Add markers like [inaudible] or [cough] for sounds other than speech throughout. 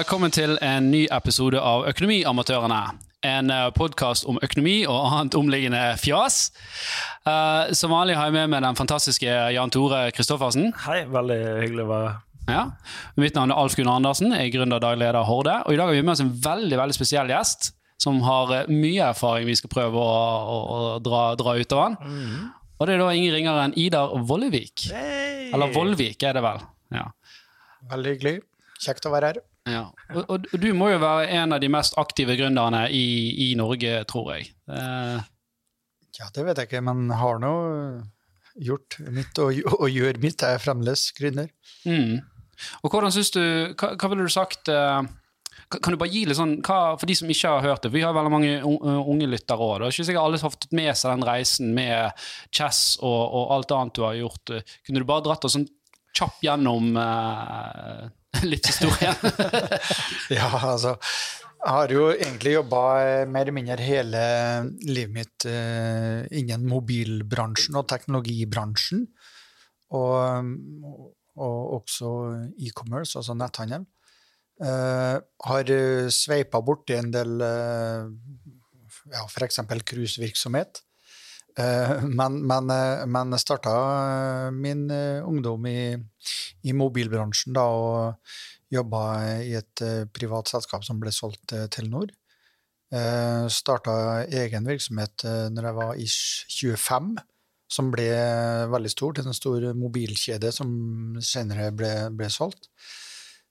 velkommen til en ny episode av Økonomiamatørene. En podkast om økonomi og annet omliggende fjas. Eh, som vanlig har jeg med meg den fantastiske Jan Tore Kristoffersen. Hei, veldig hyggelig å være Ja. Mitt navn er Alf Gunnar Andersen, jeg er gründer og daglig leder av Horde. Og i dag har vi med oss en veldig veldig spesiell gjest som har eh, mye erfaring vi skal prøve å, å, å dra, dra ut av han. Og det er da ingen ringere enn Idar Vollevik. Hey! Eller Vollvik, er det vel. Ja. Veldig hyggelig. Kjekt å være her. Ja. Og, og du må jo være en av de mest aktive gründerne i, i Norge, tror jeg. Eh, Ja, det vet jeg ikke, men har nå gjort mitt og, og gjør mitt. Jeg er fremdeles gründer. mm. Og hvordan synes du Hva, hva ville du sagt eh, kan, du bare gi litt sånn hva, For de som ikke har hørt det, vi har veldig mange unge lyttere òg. Det er ikke sikkert alle har fått med seg den reisen med chess og, og alt annet du har gjort. Kunne du bare dratt oss sånn kjapt gjennom eh, [laughs] livshistorien? [laughs] Ja, altså Jeg har jo egentlig jobba mer eller mindre hele livet mitt uh, innen mobilbransjen og teknologibransjen. Og, og også e-commerce, altså netthandel. Uh, har sveipa borti en del uh, ja, f.eks. cruisevirksomhet. Eh, men men, uh, men starta min eh, ungdom i, i mobilbransjen da, og jobba i et eh, privat selskap som ble solgt til Telenor. Starta egen virksomhet når jeg var ish 25, som ble veldig stor, til en stor mobilkjede som senere ble, ble solgt.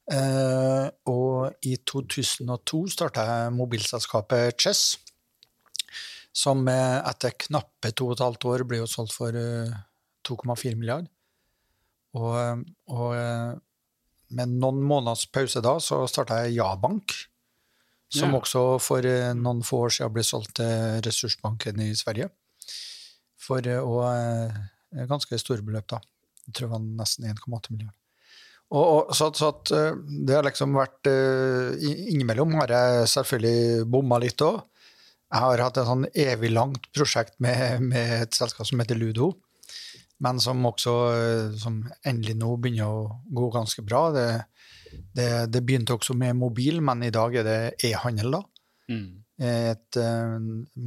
Eh, og i 2002 starta jeg mobilselskapet Chess, som eh, etter knappe to og et halvt år ble jo solgt for eh, 2,4 milliard. Og, og eh, med noen måneders pause da, så starta jeg Jabank, som Ja. også for eh, noen få år siden ble solgt til Ressursbanken i Sverige. For eh, eh, ganske store beløp, da. Jeg tror det var nesten 1,8 milliarder. Og, og, så, så at eh, det har liksom vært eh, Innimellom har jeg selvfølgelig bomma litt òg. Jeg har hatt et sånn evig langt prosjekt med, med et selskap som heter Ludo, men som også eh, som endelig nå begynner å gå ganske bra. Det, det, det begynte også med mobil, men i dag er det e-handel, da mm. et, eh,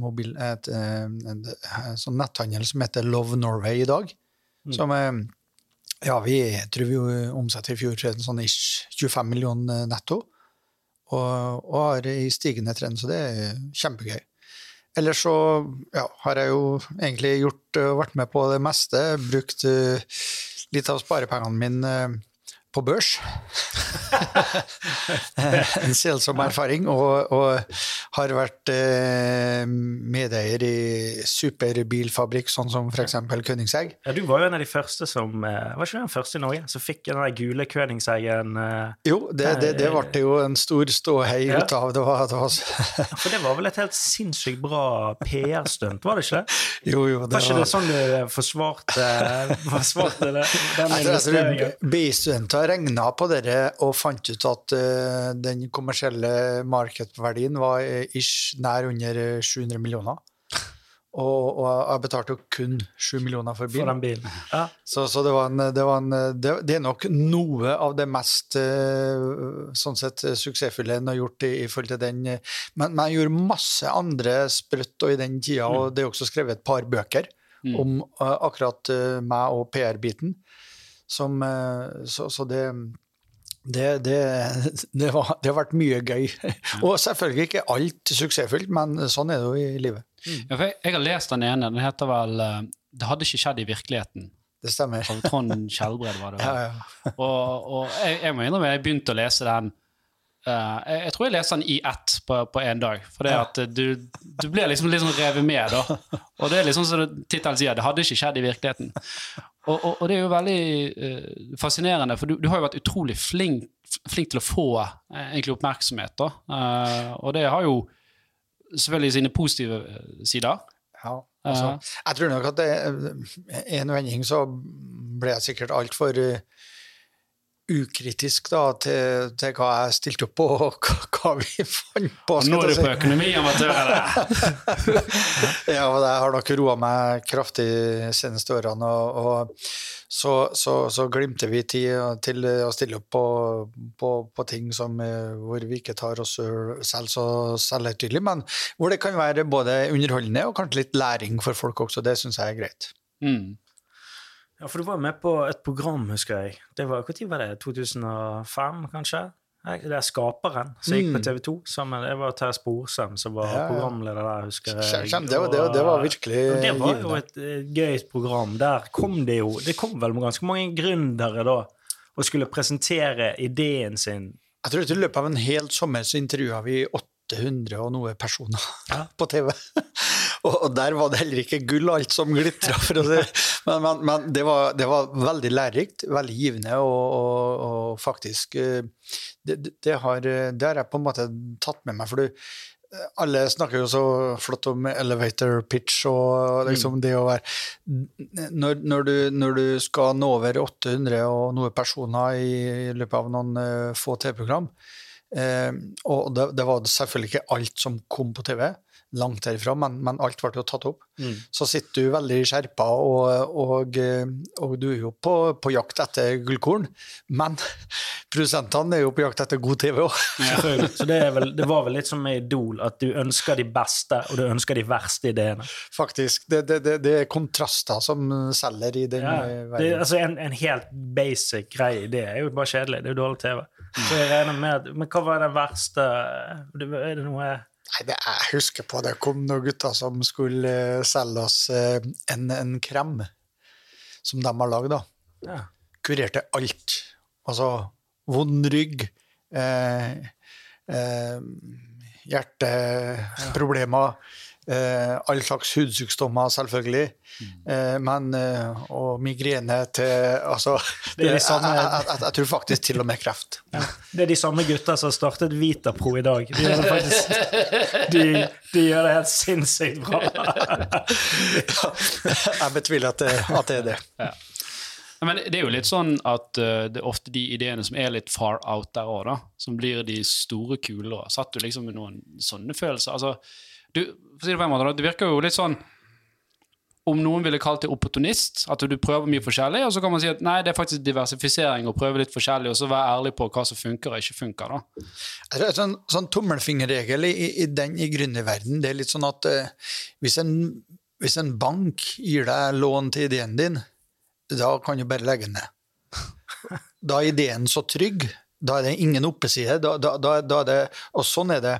mobil, et, eh, et sånn netthandel som heter Love Norway i dag. Som eh, ja, vi tror vi omsetter i fjor sånn ish 25 millioner netto. Og, og har i stigende trend, så det er kjempegøy. Ellers så ja, har jeg jo egentlig gjort vært med på det meste. Brukt eh, litt av sparepengene mine eh, på børs. [laughs] en selsom erfaring, og, og har vært eh, medeier i superbilfabrikk, sånn som f.eks. Königsegg. Ja, Du var jo en av de første som eh, Var ikke du den første i Norge som fikk den der gule Königseggen? eh, Jo, det, det, det ble det jo en stor ståhei Ja. ut av. Det var, det var, For det var vel et helt sinnssykt bra PR-stunt, var det ikke det? jo, jo, det Var ikke var det sånn du forsvarte, [laughs] forsvarte det, den Jeg tror- jeg investeringen? regna på dere og fant ut at eh, den kommersielle markedsverdien var eh, ish nær under eh, 700 millioner. Og, og jeg betalte jo kun 7 millioner for For bilen. bil. Ja. Så, så det, var en, det, var en, det, det er nok noe av det mest eh, sånn sett eh, suksessfulle en har gjort i, i forhold til den. eh, Men, men jeg gjorde masse andre sprøtt og i den tida, og det er også skrevet et par bøker Mm. om eh, akkurat eh, meg og PR-biten. Som eh, Så, så det det, det, det, var, det har vært mye gøy. Og selvfølgelig ikke alt suksessfullt, men sånn er det jo i livet. Ja, for jeg, jeg har lest den ene. Den heter vel eh, 'Det hadde ikke skjedd i virkeligheten'. Det stemmer. Av Trond Skjelbred, var det vel. [laughs] Ja, ja. Og, og jeg, jeg må innrømme, jeg begynte å lese den uh, jeg, jeg tror jeg leste den i ett på, én en dag. For det Ja. at du, du blir liksom sånn revet med, da. [laughs] Og det er liksom som tittelen sier, det hadde ikke skjedd i virkeligheten. Og, og, og det er jo veldig uh, fascinerende, for du, du har jo vært utrolig flink, flink til å få uh, egentlig oppmerksomhet. da. Uh, og det har jo selvfølgelig sine positive sider. Ja, altså, jeg tror nok at det, en vending så ble jeg sikkert altfor uh, ukritisk da, til, til hva jeg stilte opp på, og hva, vi [laughs] fant på. Nå er du på økonomiamatører! [laughs] ja, og jeg har nok roa meg kraftig de seneste årene. Og, og så, så, så, glimter vi tid til å stille opp på, på, på ting som, hvor vi ikke tar oss selv så selvhøytidelig, men hvor det kan være både underholdende og kanskje litt læring for folk også. Det syns jeg er greit. Mm. Ja, for du var med på et program, husker jeg. Det var, Når var det? 2005, kanskje? Det er Skaperen som gikk på mm. TV 2 sammen. Det var Terje Sporsem som var programleder der, husker jeg. Kjem, det, var, det, det, var virkelig Det var jo et, et gøyt program. Der kom det jo Det kom vel ganske mange gründere da og skulle presentere ideen sin. Jeg tror at I løpet av en hel sommer så intervjua vi 800 og noe personer ja. [laughs] på TV. [laughs] og, der var det heller ikke gull alt som glitra, [laughs] Men, men, men det, var, det, var, veldig lærerikt, veldig givende, og, og, og faktisk eh, det, det, har, det, har, jeg på en måte tatt med meg. for du alle snakker jo så flott om elevator pitch og liksom mm. det å være når, når, du, når, du, skal nå over 800 og noe personer i, løpet av noen få TV-program, uh, og det, det, var selvfølgelig ikke alt som kom på TV, langt herifra, men, men alt ble jo tatt opp. Mm. Så sitter du veldig skjerpa, og, og, og, du er jo på, på jakt etter gullkorn. Men [laughs] produsentene er jo på jakt etter god TV òg. Ja. [laughs] Så det, vel, det, var vel litt som med Idol, at du ønsker de beste, og du ønsker de verste ideene? Faktisk. Det, det, det er kontraster som selger i den ja. verden. Altså en, en, helt basic grei idé er jo bare kjedelig. Det er jo dårlig TV. Så jeg regner med Men hva var den verste Er det noe Nei, det, Jeg husker på det kom noen gutter som skulle uh, selge oss uh, en, en, krem som de har lagd. Ja. Kurerte alt. Altså vond rygg, uh, hjerteproblemer Eh, all slags hudsykdommer, selvfølgelig. Mm. Eh, men, eh, og migrene til Altså [laughs] det det, samme, jeg, jeg, jeg, tror faktisk til og med kreft. Ja. Det er de samme gutta som har startet Vitapro i dag. De gjør det faktisk de, de gjør det helt sinnssykt bra. [laughs] jeg betviler at det, at det er det. Ja. Men det er jo litt sånn at uh, det er ofte de ideene som er litt far out der òg, som blir de store kulene. Satt du liksom med noen sånne følelser? altså du, si det det virker jo litt sånn om noen ville kalt det opportunist, at du prøver mye forskjellig, og så kan man si at nei, det er faktisk diversifisering å prøve litt forskjellig, og så være ærlig på hva som funker og ikke funker. da. Altså, sånn, sånn tommelfingerregel i, i, den i gründerverden, det er litt sånn at uh, hvis, en, hvis, en, bank gir deg lån til ideen din, da kan du bare legge den ned. Da er ideen så trygg, da er det ingen oppeside, da, da, da, da er det, og sånn er det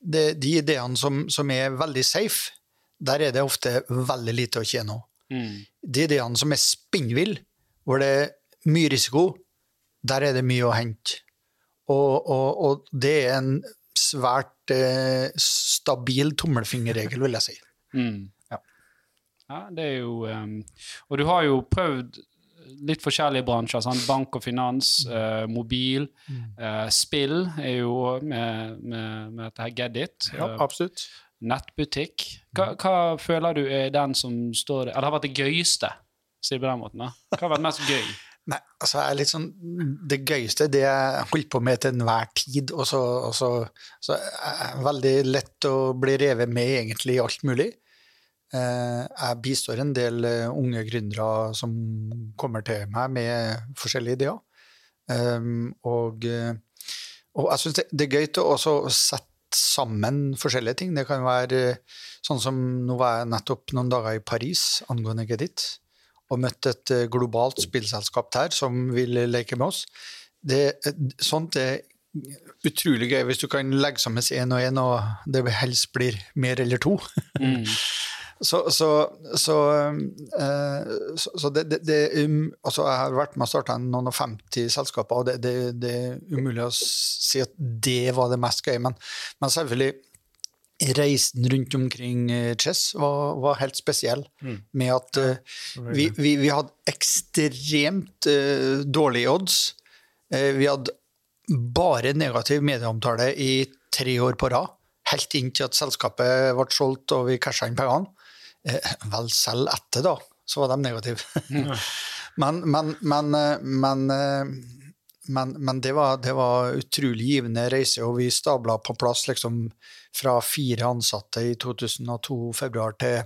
det, de ideene som, som, er veldig safe, der er det ofte veldig lite å tjene. Mm. De ideene som er spinnville, hvor det er mye risiko, der er det mye å hente. Og, og, og det er en svært eh, stabil tommelfingerregel, vil jeg si. Mm. Ja. ja. det er jo um, Og du har jo prøvd litt forskjellige bransjer. Sant? Bank og finans, uh, mobil, uh, spill er jo med, med, med dette her Get It. Ja, eh, absolutt. Nettbutikk. Hva, hva, føler du er den som står Eller har vært det gøyeste? Si det på den måten. Da. Hva har vært mest gøy? [laughs] Nei, altså er litt sånn, Det gøyeste det jeg holder på med til enhver tid. og så, og så, så er Veldig lett å bli revet med egentlig i alt mulig. Eh, jeg bistår en del eh, unge gründere som kommer til meg med forskjellige ideer. Ehm, og, eh, og jeg syns det er gøy å sette sammen forskjellige ting. Det kan være sånn som Nå var jeg nettopp noen dager i Paris angående kreditt og møtte et globalt spillselskap der som vil leke med oss. Det, sånt er utrolig gøy hvis du kan legge sammen én og én, og det helst blir mer eller to. Mm. [laughs] Så, så, så, uh, så det, det, det, um, altså Jeg har vært med og starta noen og 50 selskaper, og det, det, det, er umulig å si at det var det mest gøy, Men, men selvfølgelig, reisen rundt omkring uh, Chess var, var, helt spesiell. Mm. Med at uh, vi, vi, vi, hadde ekstremt dårlige odds. vi hadde bare negativ medieomtale i tre år på rad. Helt inntil at selskapet ble solgt og vi casha inn pengene. Eh, vel, selv etter, da, så var de negative. [laughs] men, men, men, eh, men, eh, men, men det, var, det var utrolig givende reise, og vi stabla på plass liksom fra fire ansatte i 2002 februar til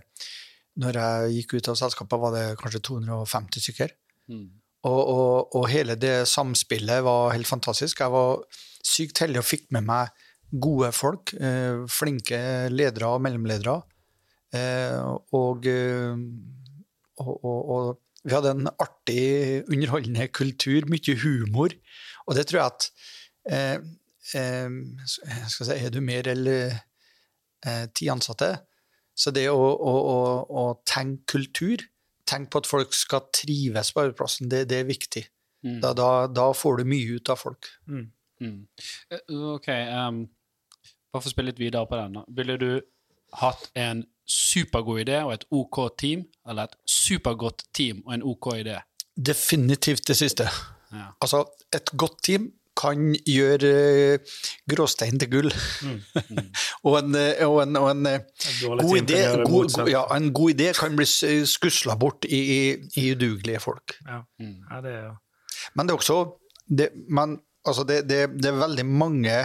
når jeg gikk ut av selskapet, var det kanskje 250 stykker. Mm. Og, og, og hele det samspillet var helt fantastisk. Jeg var sykt heldig og fikk med meg gode folk, eh, flinke ledere og mellomledere. Eh, og, eh, og, og, og vi hadde en artig, underholdende kultur, mye humor. Og det tror jeg at eh, eh, skal si, Er du mer eller eh, ti ansatte, så det å, å, å, å tenke kultur, tenke på at folk skal trives på arbeidsplassen, det, det er viktig. Mm. Da, da, da, får du mye ut av folk. Mm. Mm. Eh, Ok, um, bare for å spille litt videre på den. Ville du hatt en supergod idé og et OK team, eller et supergodt team og en OK idé? Definitivt det siste. Ja. Altså, et godt team kan gjøre eh, gråstein til gull. Mm. [laughs] og en, og en, og en eh, god idé, kan god, ja, en god idé kan bli skusla bort i, i, i udugelige folk. Ja. Mm. ja, det er jo Men det er også det, men, altså det, det, det er veldig mange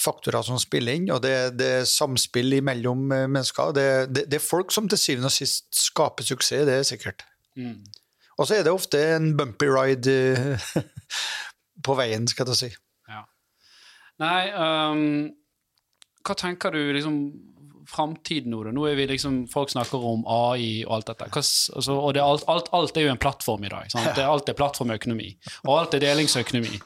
faktorer som spiller inn, og det, det er samspill mellom eh, mennesker. Det, det, det er folk som til syvende og sist skaper suksess, det er sikkert. Mm. Og så er det ofte en bumpy ride eh, [laughs] på veien, skal jeg si. Ja. Nei, um, hva tenker du liksom framtiden nå? Nå er vi liksom, Folk snakker om AI og alt dette. Hva, altså, og det alt, alt, alt er jo en plattform i dag. Sant? Det alt er plattformøkonomi. Og alt er delingsøkonomi.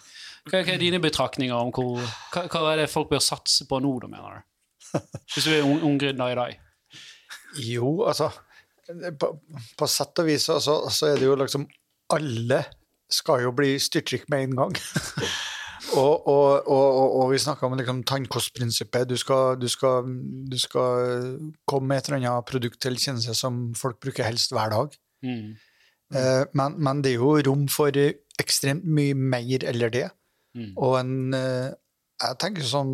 Hva, hva er dine betraktninger om hvor, hva, hva er det folk bør satse på nå, da, mener du? [laughs] Hvis du er ung, ung gründer i dag. Jo, altså På, på sett og vis så, så, så er det jo liksom Alle skal jo bli styrtrik med en gang. [laughs] og, og, og, og, og vi snakka om liksom tannkostprinsippet. Du skal, du, skal, du skal komme med et eller annet produkt eller tjeneste som folk bruker helst hver dag. Mm. Mm. men, men det er jo rom for eh, ekstremt mye mer eller det. Mm. Og en eh, Jeg tenker sånn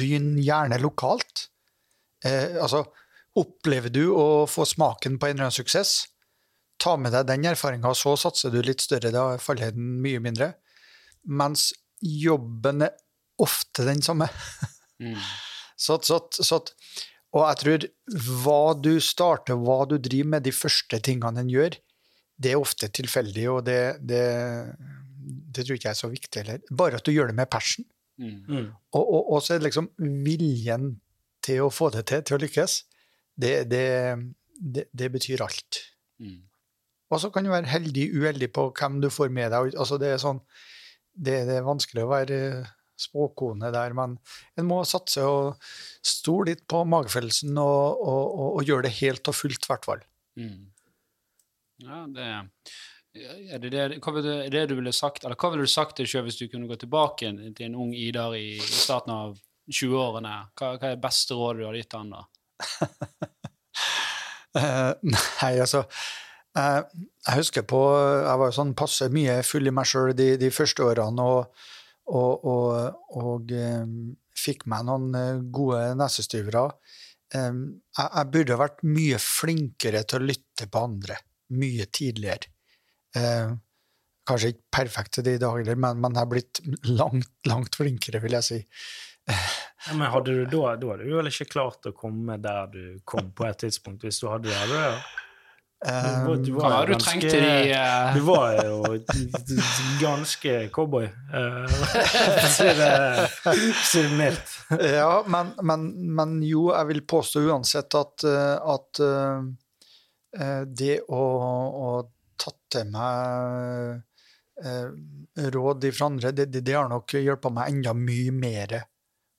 Begynn gjerne lokalt. Eh, altså, opplever du å få smaken på en eller annen suksess, ta med deg den erfaringa, så satser du litt større. Da er den mye mindre. Mens jobben er ofte den samme. [laughs] Mm. Så, så, så, og jeg tror hva du starter, hva du driver med, de første tingene en gjør, det er ofte tilfeldig, og det, det, det tror ikke jeg er så viktig heller. Bare at du gjør det med passion. Mm. mm. Og, og, og så er det liksom viljen til å få det til, til å lykkes. Det, det, det, det betyr alt. Mm. Og så kan du være heldig, uheldig på hvem du får med deg. Altså det, er sånn, det, det er vanskelig å være spåkone der, men en må satse og stole litt på magefølelsen og, og, og, og gjøre det helt og fullt, i hvert fall. Mm. Ja, det er det det, hva vil du, det du ville sagt, eller hva ville du sagt til deg selv hvis du kunne gå tilbake til en ung Idar i, starten av 20-årene? Hva, hva er beste rådet du hadde gitt han da? uh, [laughs] nei, altså uh, Jeg husker på Jeg var sånn passe mye full i meg sjøl de, de første årene, og, og, og, og um, fikk meg noen gode nesestyvere. Um, jeg, jeg burde vært mye flinkere til å lytte på andre, mye tidligere. Eh, kanskje ikke perfekt til det i dag, heller, men, man har blitt langt, langt flinkere, vil jeg si. Ja, men hadde du da, da hadde du vel ikke klart å komme der du kom på et tidspunkt, hvis du hadde det? Hadde du ja. Eh, Du var- du var var du ganske, de eh, Du var jo ganske cowboy, eh, [laughs] for å si det- mildt. Ja, men, men, men jo, jeg vil påstå uansett at, eh, at det å, å ta til meg eh, råd fra andre, det, det, det har nok hjulpet meg enda mye mer.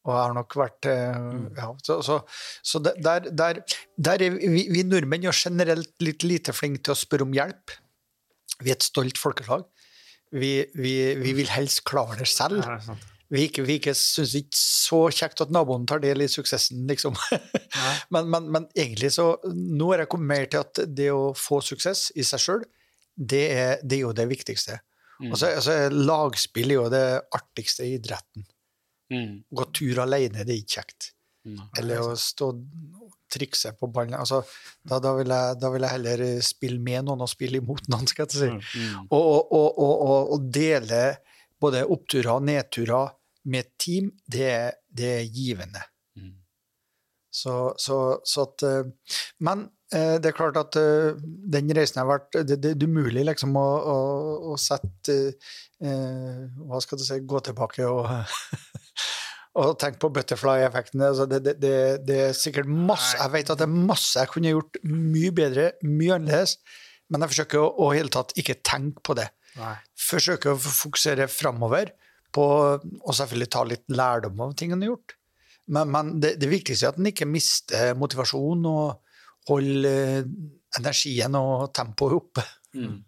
Og har nok vært eh, ja, Så, så, så der, der, der, er vi, vi nordmenn er generelt litt lite flinke til å spørre om hjelp. Vi er et stolt folkeslag. Vi, vi, vi vil helst klare det selv. Ja, det. Vi ikke, vi ikke syns ikke så kjekt at naboen tar del i suksessen, liksom. [laughs] Men, men, men egentlig så Nå har jeg kommet mer til at det å få suksess i seg sjøl, det, er- det er jo det viktigste. mm, Og så så er lagspill er jo det artigste i idretten. mm, Gå tur alene, det er ikke kjekt. mm. Eller å stå trikse på ballen. Altså, da, da, vil jeg, da, vil jeg, heller spille med noen og spille imot noen, skal jeg si. Mm. Og, og, og, og, dele både oppturer og nedturer med et team, det, det er givende. Mm. Så, så, så at eh, Men det er klart at eh, den reisen har vært Det, det, det er umulig liksom å, å, å sette eh, Hva skal du si Gå tilbake og [laughs] og tenke på butterfly-effektene. Altså det, det, det, det, er sikkert masse Jeg vet at det er masse jeg kunne gjort mye bedre, mye annerledes, men jeg forsøker å, å hele tatt ikke tenke på det. Nei. Forsøker å fokusere framover på og selvfølgelig ta litt lærdom av ting en har gjort. Men, men det, det, viktigste er at en ikke mister motivasjon og holder energien og tempoet oppe. Mm.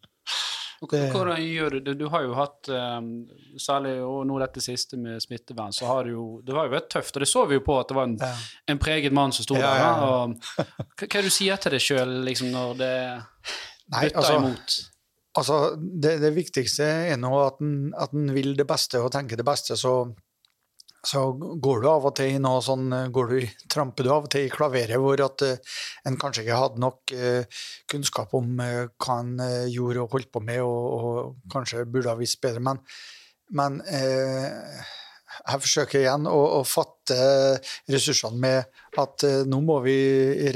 Hvordan gjør du det? Du har jo hatt, um, særlig og nå dette siste med smittevern, så har det jo det har jo vært tøft. Og det så vi jo på at det var en, ja. en preget mann som sto ja, der. Ja, og, hva, er det du sier til deg sjøl liksom, når det bytter altså, imot? Altså, det, det, viktigste er nå at en vil det beste og tenker det beste. så så går du av og til i noe sånn, går du, [laughs] tramper du av og til i klaveret hvor at uh, en kanskje ikke hadde nok uh, kunnskap om uh, hva en gjorde og holdt på med, og, og kanskje burde ha visst bedre. Men, men jeg forsøker igjen å, å fatte ressursene med at uh, nå må vi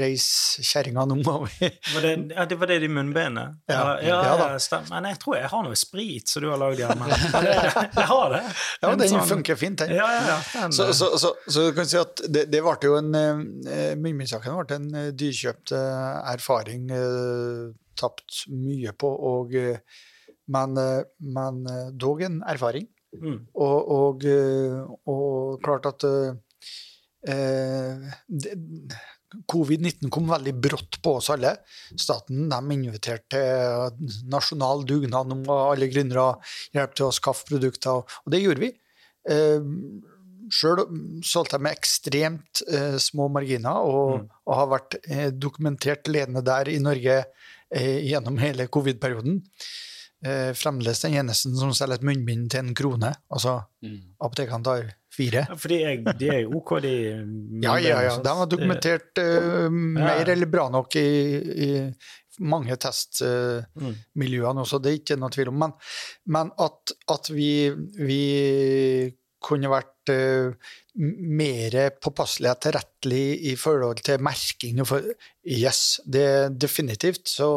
reise kjerringa, nå må vi [laughs] var det, ja, det var det de munnbenet? Ja, ja, ja, ja Men jeg tror jeg har noe sprit som du har lagd hjemme. Jeg har det. [laughs] Ja, den sånn... funker fint, den. Ja, ja, den så, så, så, så, du kan si at det, det ble jo en uh, Munnbindsaken ble en dyrkjøpt erfaring. Tapt mye på, og, men, men dog en erfaring. Mm. Og, og, eh, og, klart at eh, Covid-19 kom veldig brått på oss alle. Staten de inviterte til nasjonal dugnad om alle gründere hjelp til å skaffe produkter, og det gjorde vi. Eh, Sjøl solgte jeg med ekstremt eh, små marginer, og, mm. og, har vært eh, dokumentert ledende der i Norge eh, gjennom hele covid-perioden eh, fremdeles den eneste som selger et munnbind til en krone. Altså, mm. apotekene tar fire. Ja, for de er, jo OK, de [laughs] Ja, ja, ja. De har dokumentert uh, mer ja. eller bra nok i, i mange testmiljøene eh, mm. også, det er ikke noe tvil om. Men, men at, at vi, vi kunne vært uh, mer påpasselig og tilrettelig i forhold til merking. For, yes, det definitivt. Så,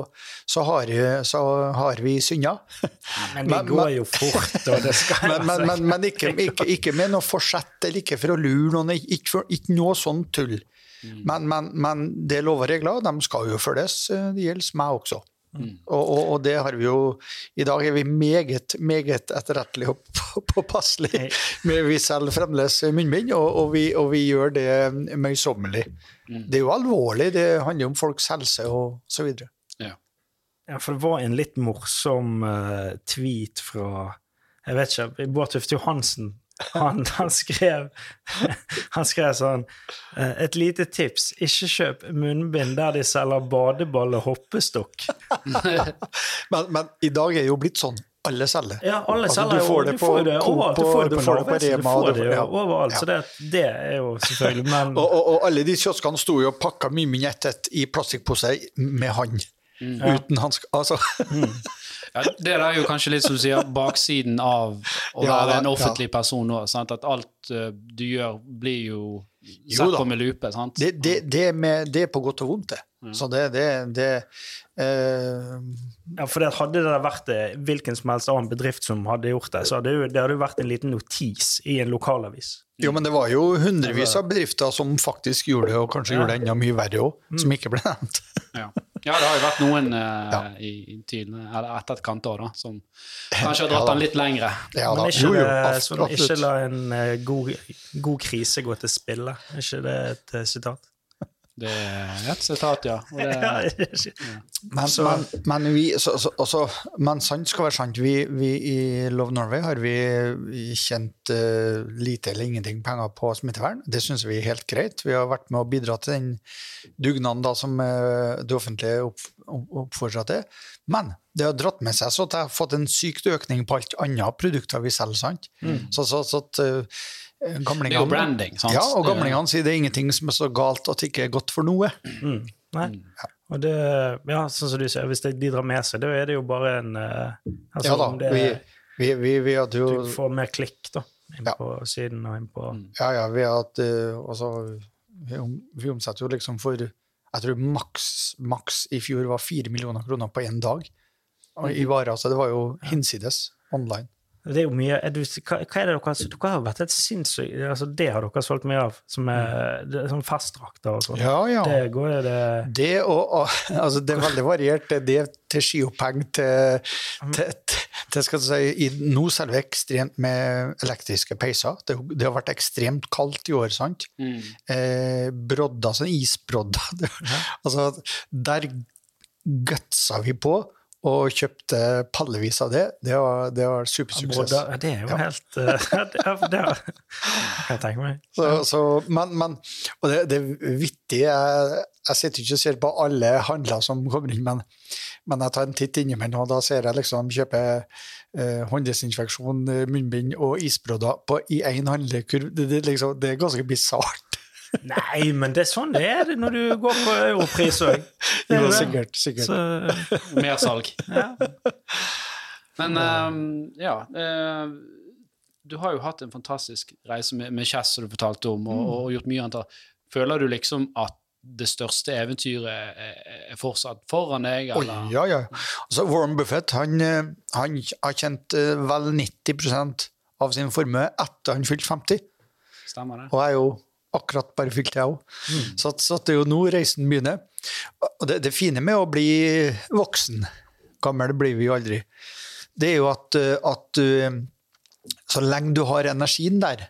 så, har, så har, vi synda. Men det går jo fort, og det skal [laughs] Men, men, men, men ikke, [laughs] ikke, ikke, med noe forsett, eller ikke for å lure noen. Ikke, for, ikke noe sånn tull. Mm. Men, det er lover og regler, de skal jo følges. Det gjelder meg også. Mm. Og, og, og, det har vi jo I dag er vi meget, meget etterrettelige og [laughs] påpasselige. Vi selger fremdeles munnbind, og, og, vi, og vi gjør det møysommelig. Mm. Det er jo alvorlig, det handler om folks helse og så videre. Ja. ja, for det var en litt morsom uh, tweet fra jeg vet ikke, Bård Tufte Johansen han, han, skrev, han skrev sånn eh, Et lite tips. Ikke kjøp munnbind der de selger badeball og hoppestokk. [laughs] men, men, i dag er det jo blitt sånn. Alle selger. Ja, alle altså, selger. Du får det på Coop, du får det på Rema. Du får det jo overalt. Så det, det, er jo selvfølgelig men... og, og, og, alle de kioskene sto jo og pakka mye ett i plastikkpose med hånd. Mm. Uten hansker. Altså. Mm. Ja, det er jo kanskje litt som du sier, baksiden av å ja, være en offentlig ja. person nå. At alt uh, du gjør, blir jo sett på med lupe. sant? Det, det, det, med, det, er på godt og vondt, det. Mm. Så det, det uh, Ja, for det hadde det vært eh, hvilken som helst annen bedrift som hadde gjort det, så hadde det, det hadde vært en liten notis i en lokalavis. Jo, men det var jo hundrevis av bedrifter som faktisk gjorde det, og kanskje ja. gjorde det enda mye verre òg, mm. som ikke ble nevnt. ja. [laughs] Ja, det har jo vært noen uh, ja. i, i tiden, eller etterkant òg, som [laughs] kanskje har dratt den litt lengre. Ja, Men ikke, jo, jo, absolutt. ikke la en uh, god, god, krise gå til spille. Er ikke det et uh, sitat? Det er et sitat, ja. Det, [laughs] ja. Men, men, men, vi, så, så, også, men, sant skal være sant. Vi, vi, i Love Norway har vi tjent uh, lite eller ingenting penger på smittevern. Det syns vi er helt greit. Vi har vært med å bidra til den dugnaden da, som uh, det offentlige opp, oppfordrer til. Men det har dratt med seg så at jeg har fått en sykt økning på alt andre produkter vi selger. sant? Mm. Så, så, så at, uh, Det er jo branding, sant? Ja, og gamlingene sier det er ingenting som er så galt at det ikke er godt for noe. Mm. Nei. Og det, ja, sånn som du sier, hvis de drar med seg, da er det jo bare en uh, altså, Ja da, om det, vi, vi, vi, vi hadde jo Du får mer klikk da, inn Ja. på siden og inn på Ja, ja, vi har hatt eh, altså, vi, vi omsetter jo liksom for Jeg tror maks, maks i fjor var fire millioner kroner på én dag og i varer. Så det var jo hinsides online. Det er jo mye er du, hva, hva er det dere Dere har vært et sinnssykt altså Det har dere solgt mye av, som er, det er sånn festdrakter og sånn. Ja, ja. Det går det Det, og, og, [laughs] altså det er veldig variert. Det er det til skioppheng til, til, til, til skal du si, i, Nå selger vi ekstremt med elektriske peiser. Det, det har vært ekstremt kaldt i år, sant? Mm. Eh, brodder, sånn isbrodder. [laughs] Altså, der gutsa vi på og kjøpte pallevis av det. Det var, det var supersuksess. Ja, Det er jo Ja. helt [laughs] uh, det, kan jeg tenke meg. Så, så, men, men, og det, det er vittig jeg, jeg sitter ikke og ser på alle handler som kommer inn, men, men jeg tar en titt innimellom, og da ser jeg liksom kjøpe eh, hånddesinfeksjon, eh, munnbind og isbrodder på, i én handlekurv. Det, det, liksom, det er ganske bisart. Nei, men det er sånn det er når du går på europris òg. Jo, sikkert. sikkert. Så, [laughs] Mersalg. ja. Men um, ja uh, Du har jo hatt en fantastisk reise med, med Chess, som du fortalte om, og, og gjort mye annet. Føler du liksom at det største eventyret er, fortsatt foran deg? Eller? Oh, ja, ja. Altså, Warren Buffett han, eh, han har tjent eh, vel 90% av sin formue etter han fylte 50. Stemmer det? Og jeg er jo akkurat bare fylt, jeg òg. Så, så det er jo nå reisen begynner. Og det, det fine med å bli voksen, gammel blir vi jo aldri, det er jo at, at så lenge du har energien der,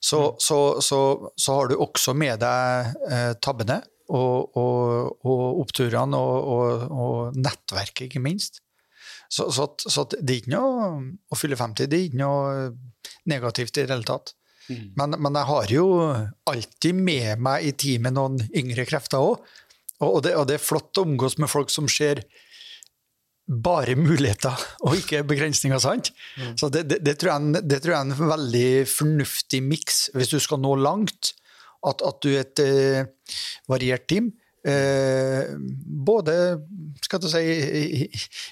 så, så, så, så har du også med deg eh, tabbene og, og, og oppturene og, og, og nettverket, ikke minst. Så, så, så det er ikke noe å fylle 50, det er ikke noe negativt i det hele tatt. Mm. Men, men jeg har jo alltid med meg i teamet noen yngre krefter òg. Og, og, det, og det er flott å omgås med folk som ser bare muligheter og ikke begrensninger, sant? Så det, det, det, tror jeg, det tror jeg er en veldig fornuftig miks hvis du skal nå langt. At, at du er et eh, variert team. Eh, både skal du si, i,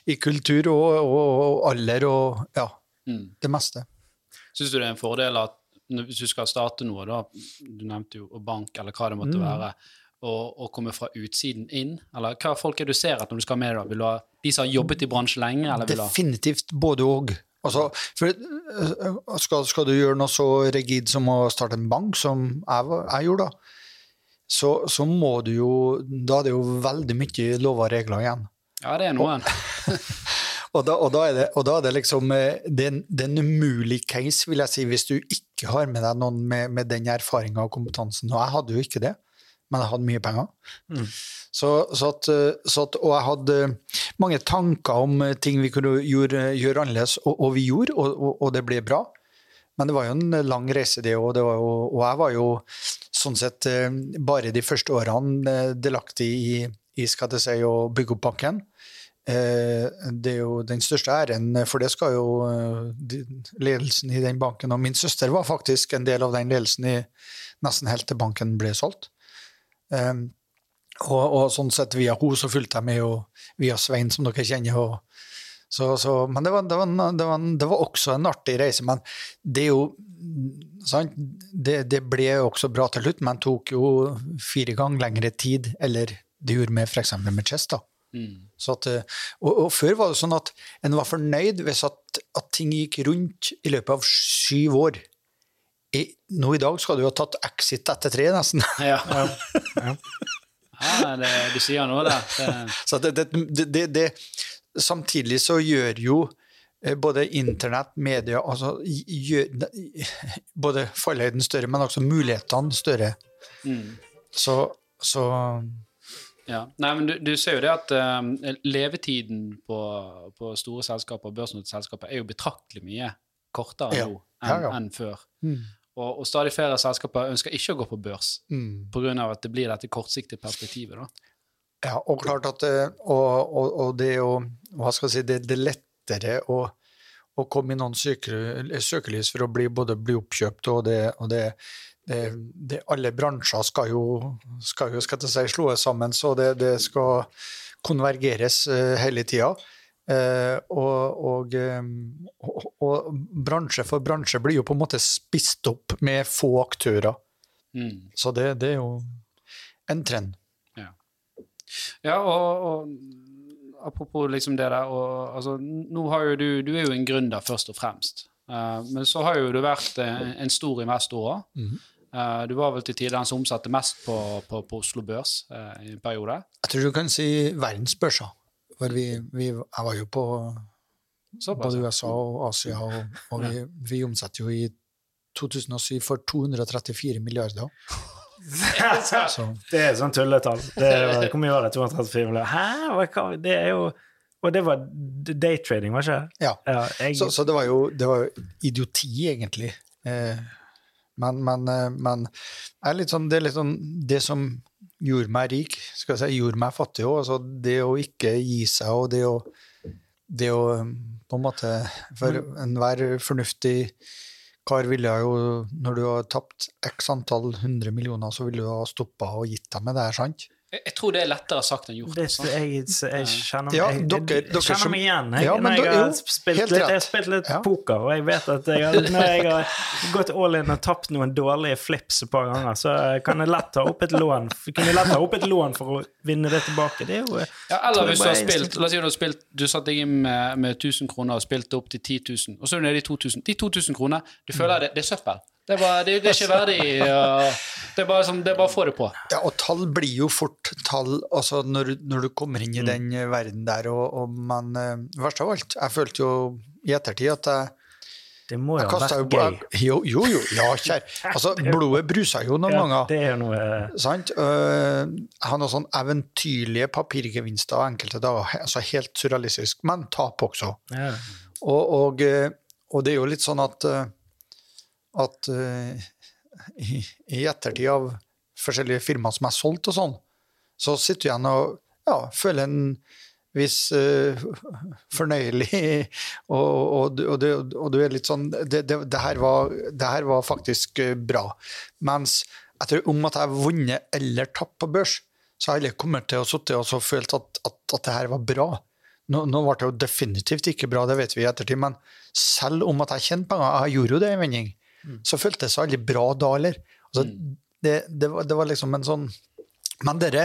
i, kultur og, og, og alder og ja, Mm. det meste. Syns du det er en fordel at hvis du skal starte noe, da, du nevnte jo bank eller hva det måtte Mm. være, og, og komme fra utsiden inn? Eller hva folk er du ser at når du skal med? da? Vil du ha de som har jobbet i bransjen lenge? eller vil du ha... Definitivt både og. Altså, øh, skal, skal du gjøre noe så rigid som å starte en bank, som jeg, jeg gjorde, da, så, så må du jo Da er det jo veldig mye lover og regler igjen. Ja, det er noen. Og [laughs] [laughs] da, og da, er, det, og da er det liksom eh, det er en, umulig case, vil jeg si, hvis du ikke har med deg noen med, med den erfaringa og kompetansen. Og jeg hadde jo ikke det, men jeg hadde mye penger. Mm. Så, så at, eh, så at, og jeg hadde mange tanker om eh, ting vi kunne gjøre, gjøre annerledes, og, og vi gjorde, og, og, og det ble bra. Men det var jo en lang reise, det òg. Og jeg var jo sånn sett eh, bare de første årene eh, delaktig i, i skal jeg si, å bygge opp banken. Eh, Det er jo den største æren, for det skal jo eh, ledelsen i den banken Og min søster var faktisk en del av den ledelsen i nesten helt til banken ble solgt. Eh, Og, og sånn sett via henne så fulgte jeg med, og via Svein, som dere kjenner. Og, så, så, men det var, det, var, det, var det var også en artig reise. Men det er jo det ble jo også bra til slutt, men tok jo fire ganger lengre tid, eller det gjorde vi f.eks. med Chess. da. Mm. Så at, eh, og, og før var det sånn at en var fornøyd hvis at, at ting gikk rundt i løpet av syv år. I, nå i dag skal du ha tatt exit etter tre, nesten. [laughs] Ja. Ja. ja det, du sier noe der. Det, Så det, det, det, det, det, samtidig så gjør jo eh, både internett, media altså, gjør, [laughs] Både fallhøyden større, men også mulighetene større. mm. Så, så Ja. Nei, men du, du ser jo det at eh, levetiden på, på store selskaper, børsnoterte selskaper, er jo betraktelig mye kortere Ja. nå enn ja. en før. mm, Og, og stadig flere selskaper ønsker ikke å gå på børs mm. pga. at det blir dette kortsiktige perspektivet. da. Ja, og klart at eh, og, og, og det er jo Hva skal jeg si Det, det er lettere å, å komme i noen søkelys for å bli, både bli oppkjøpt og det, og det, det, det Alle bransjer skal jo, skal jo skal si, slås sammen, så det, det skal konvergeres uh, hele tida. Uh, og, og, um, og, og, bransje for bransje blir jo på en måte spist opp med få aktører. Mm. Så det, det, er jo en trend. Ja, ja og, og apropos liksom det der og, altså, nå har jo du, du er jo en gründer, først og fremst. Uh, men så har jo du vært en, en stor investor òg. Mm -hmm. Uh, du var vel til tider den som omsatte mest på, på, på Oslo Børs uh, i en periode? Jeg tror du kan si verdensbørsa. For vi, vi, jeg var jo på både USA og Asia, og, og vi, vi omsetter jo i 2007 for 234 milliarder. [laughs] det er sånn tulletall. Hvor mye var det? 234 milliarder? Hæ? Det er jo Og det var daytrading, var ikke det? Ja. ja jeg... så, så, det var jo det var idioti, egentlig. Eh, men, men, eh, men er sånn, det er litt sånn det som gjorde meg rik, skal jeg si, gjorde meg fattig òg. Altså det å ikke gi seg, og det å, det å på en måte For enhver fornuftig kar ville jo, når du har tapt x antall hundre millioner, så ville du ha stoppa og gitt dem med det er sant? Jeg, jeg, tror det er lettere sagt enn gjort. Det, altså. jeg, jeg, kjenner, ja, dere, dere, kjenner meg igjen. Jeg, ja, når jeg har spilt litt, jeg har spilt litt ja. poker, og jeg vet at jeg, når jeg har gått all in og tapt noen dårlige flips et par ganger, så kan jeg lett ta opp et lån lett ta opp et lån for å vinne det tilbake. Det er jo ja, Eller hvis du har spilt La oss si du har spilt Du satte deg inn med, med 1000 kroner og spilte opp til 10 000, og så er du nede i 2000. De 2000 kroner, du føler det, det er søppel. Det er, bare, det, det er ikke verdig. Det er, bare sånn, det er bare å få det på. Ja, og tall blir jo fort tall altså når, når du kommer inn i mm. den verden der. Og, og man, uh, verst av alt, jeg følte jo i ettertid at jeg det må jo ha vært gøy. Jo, jo, jo, ja, kjær. Altså, [laughs] blodet bruser jo noen ja, ganger. Det er noe... Sant? Uh, jeg har noen sånn eventyrlige papirgevinster enkelte dager. altså Helt surrealistisk, men tap også. Ja. Og, og, eh, og, det er jo litt sånn at uh, at uh, i, i, ettertid av forskjellige firmaer som er solgt og sånn, så sitter du igjen og ja, føler en viss uh, fornøyelig [laughs] og, og, og, du, og, du, er litt sånn Det, det, det, her, var, det her, var, faktisk uh, bra. Mens etter om at jeg har vunnet eller tapt på børs, så har jeg kommet til å sitte og følt at, at, at, det her var bra. Nå, nå ble det jo definitivt ikke bra, det vet vi i ettertid, men selv om at jeg tjente penger, jeg gjorde jo det en vending, Mm. så føltes det aldri bra da heller. Altså, mm. det, det, var, det, var, liksom en sånn Men dere,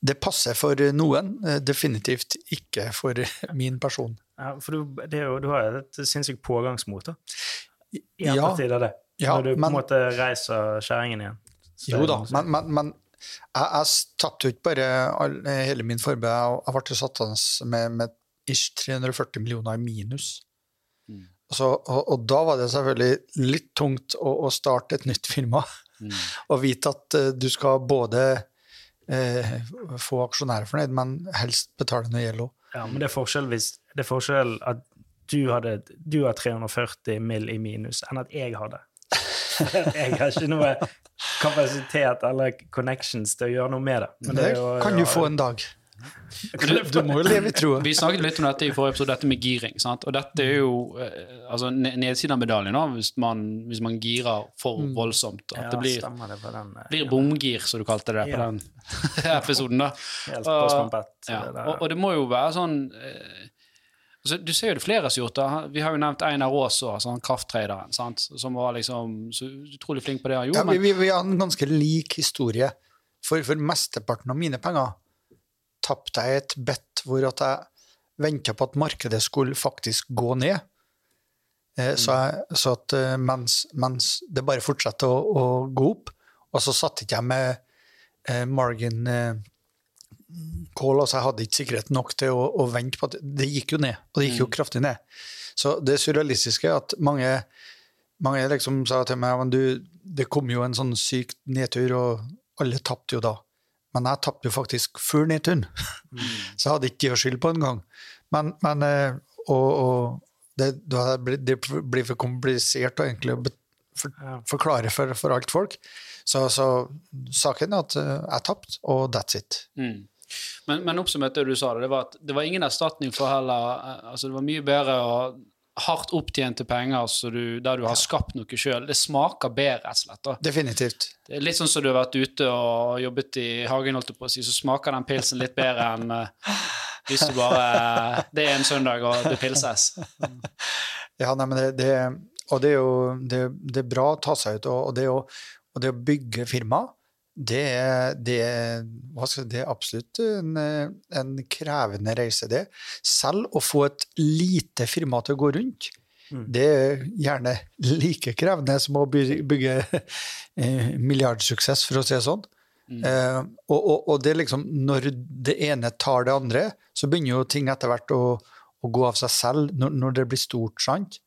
det passer for noen, eh, definitivt ikke for [laughs] min person. Ja, for du, jo, du har et sinnssykt pågangsmot, da. I ja, av det. Ja, når du på en måte reiser kjerringen igjen. jo da, men, men, men jeg, jeg tapte jo ikke bare all, hele min formue. Jeg, jeg ble satt med, med ish 340 millioner i minus. Så, og, og, da var det selvfølgelig litt tungt å, å starte et nytt firma. Mm. [laughs] og vite at uh, du skal både uh, få aksjonærer fornøyd, men helst betale noe gjeld òg. Ja, men det er forskjell hvis det er forskjell at du, hadde, du har 340 mill. i minus, enn at jeg har det. [laughs] jeg har ikke noe kapasitet eller connections til å gjøre noe med det. Men det, det kan du få en dag. Du, du, må jo leve i troa. Vi snakket litt om dette i forrige episode, dette med giring. Sant? Og dette er jo eh, altså, nedsiden av medaljen da, hvis man, hvis man girer for mm. voldsomt. At ja, det blir, det den, eh, blir bomgir, som du kalte det på ja. den [laughs] episoden. da. Helt på skompett. Ja. Og, og, det må jo være sånn eh, altså, Du ser jo det flere som har gjort det. Vi har jo nevnt Einar Aas sånn krafttraderen, som var liksom så utrolig flink på det han gjorde. Ja, vi, vi, vi har en ganske lik historie. For, for mesteparten av mine penger tapte jeg et bet hvor at jeg venta på at markedet skulle faktisk gå ned. Eh, så, jeg, så, at eh, mens, mens, det bare fortsatte å, å, gå opp, og så satt ikke jeg med eh, margin eh, call, altså jeg hadde ikke sikkerhet nok til å, å, vente på at det gikk jo ned, og det gikk jo mm. kraftig ned. Så det surrealistiske er at mange, mange liksom sa til meg at det kom jo en sånn syk nedtur, og alle tapte jo da. Men jeg tapte jo faktisk fuglen i tun, mm. [laughs] så jeg hadde ikke de å skylde på engang. Men, men eh, og, og det, det, blir for komplisert å egentlig for, forklare for, for alt folk. Så, så, saken er at eh, jeg tapte, og that's it. Mm. Men, men oppsummert det du sa, det var at det var ingen erstatning for heller eh, altså Det var mye bedre å hardt opptjente penger så du, der du har skapt noe sjøl, det smaker bedre, rett og slett. da. Definitivt. Det er litt sånn som du har vært ute og jobbet i hagen, holdt jeg på å si, så smaker den pilsen litt bedre enn uh, hvis du bare Det er en søndag, og det pilses. [laughs] Ja, nei, men det, det, og det er jo det, det er bra å ta seg ut, og, og, det, å, og det å bygge firma, det det, det er absolutt en, en krevende reise, det. Selv å få et lite firma til å gå rundt, Mm. det er gjerne like krevende som å bygge eh, milliardsuksess, for å si det sånn. Mm. Eh, og, og, og det liksom, når det ene tar det andre, så begynner jo ting etter hvert å, å gå av seg selv når, når det blir stort, sant?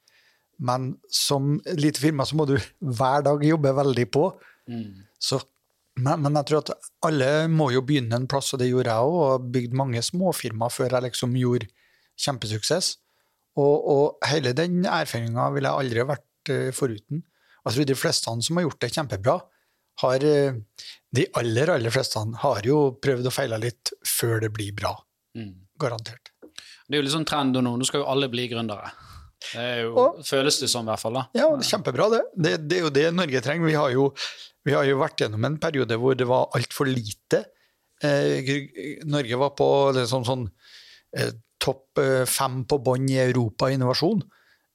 Men som lite firma så må du hver dag jobbe veldig på. Mm. Så, men, men jeg tror at alle må jo begynne en plass, og det gjorde jeg òg, og bygde mange småfirmaer før jeg liksom gjorde kjempesuksess. Og, og hele den erfaringa ville jeg aldri vært eh, foruten. Jeg tror de fleste som har gjort det kjempebra, har eh, De aller, aller fleste har jo prøvd og feila litt før det blir bra. Mm. Garantert. Det er jo litt sånn trend nå. Nå skal jo alle bli gründere. Det jo, Og- føles det som, i hvert fall. da. Ja, det er kjempebra, det. det. Det er jo det Norge trenger. Vi har jo, vi har jo vært gjennom en periode hvor det var altfor lite. Eh, Norge var på liksom sånn eh, topp eh, fem på bånn i Europa i innovasjon.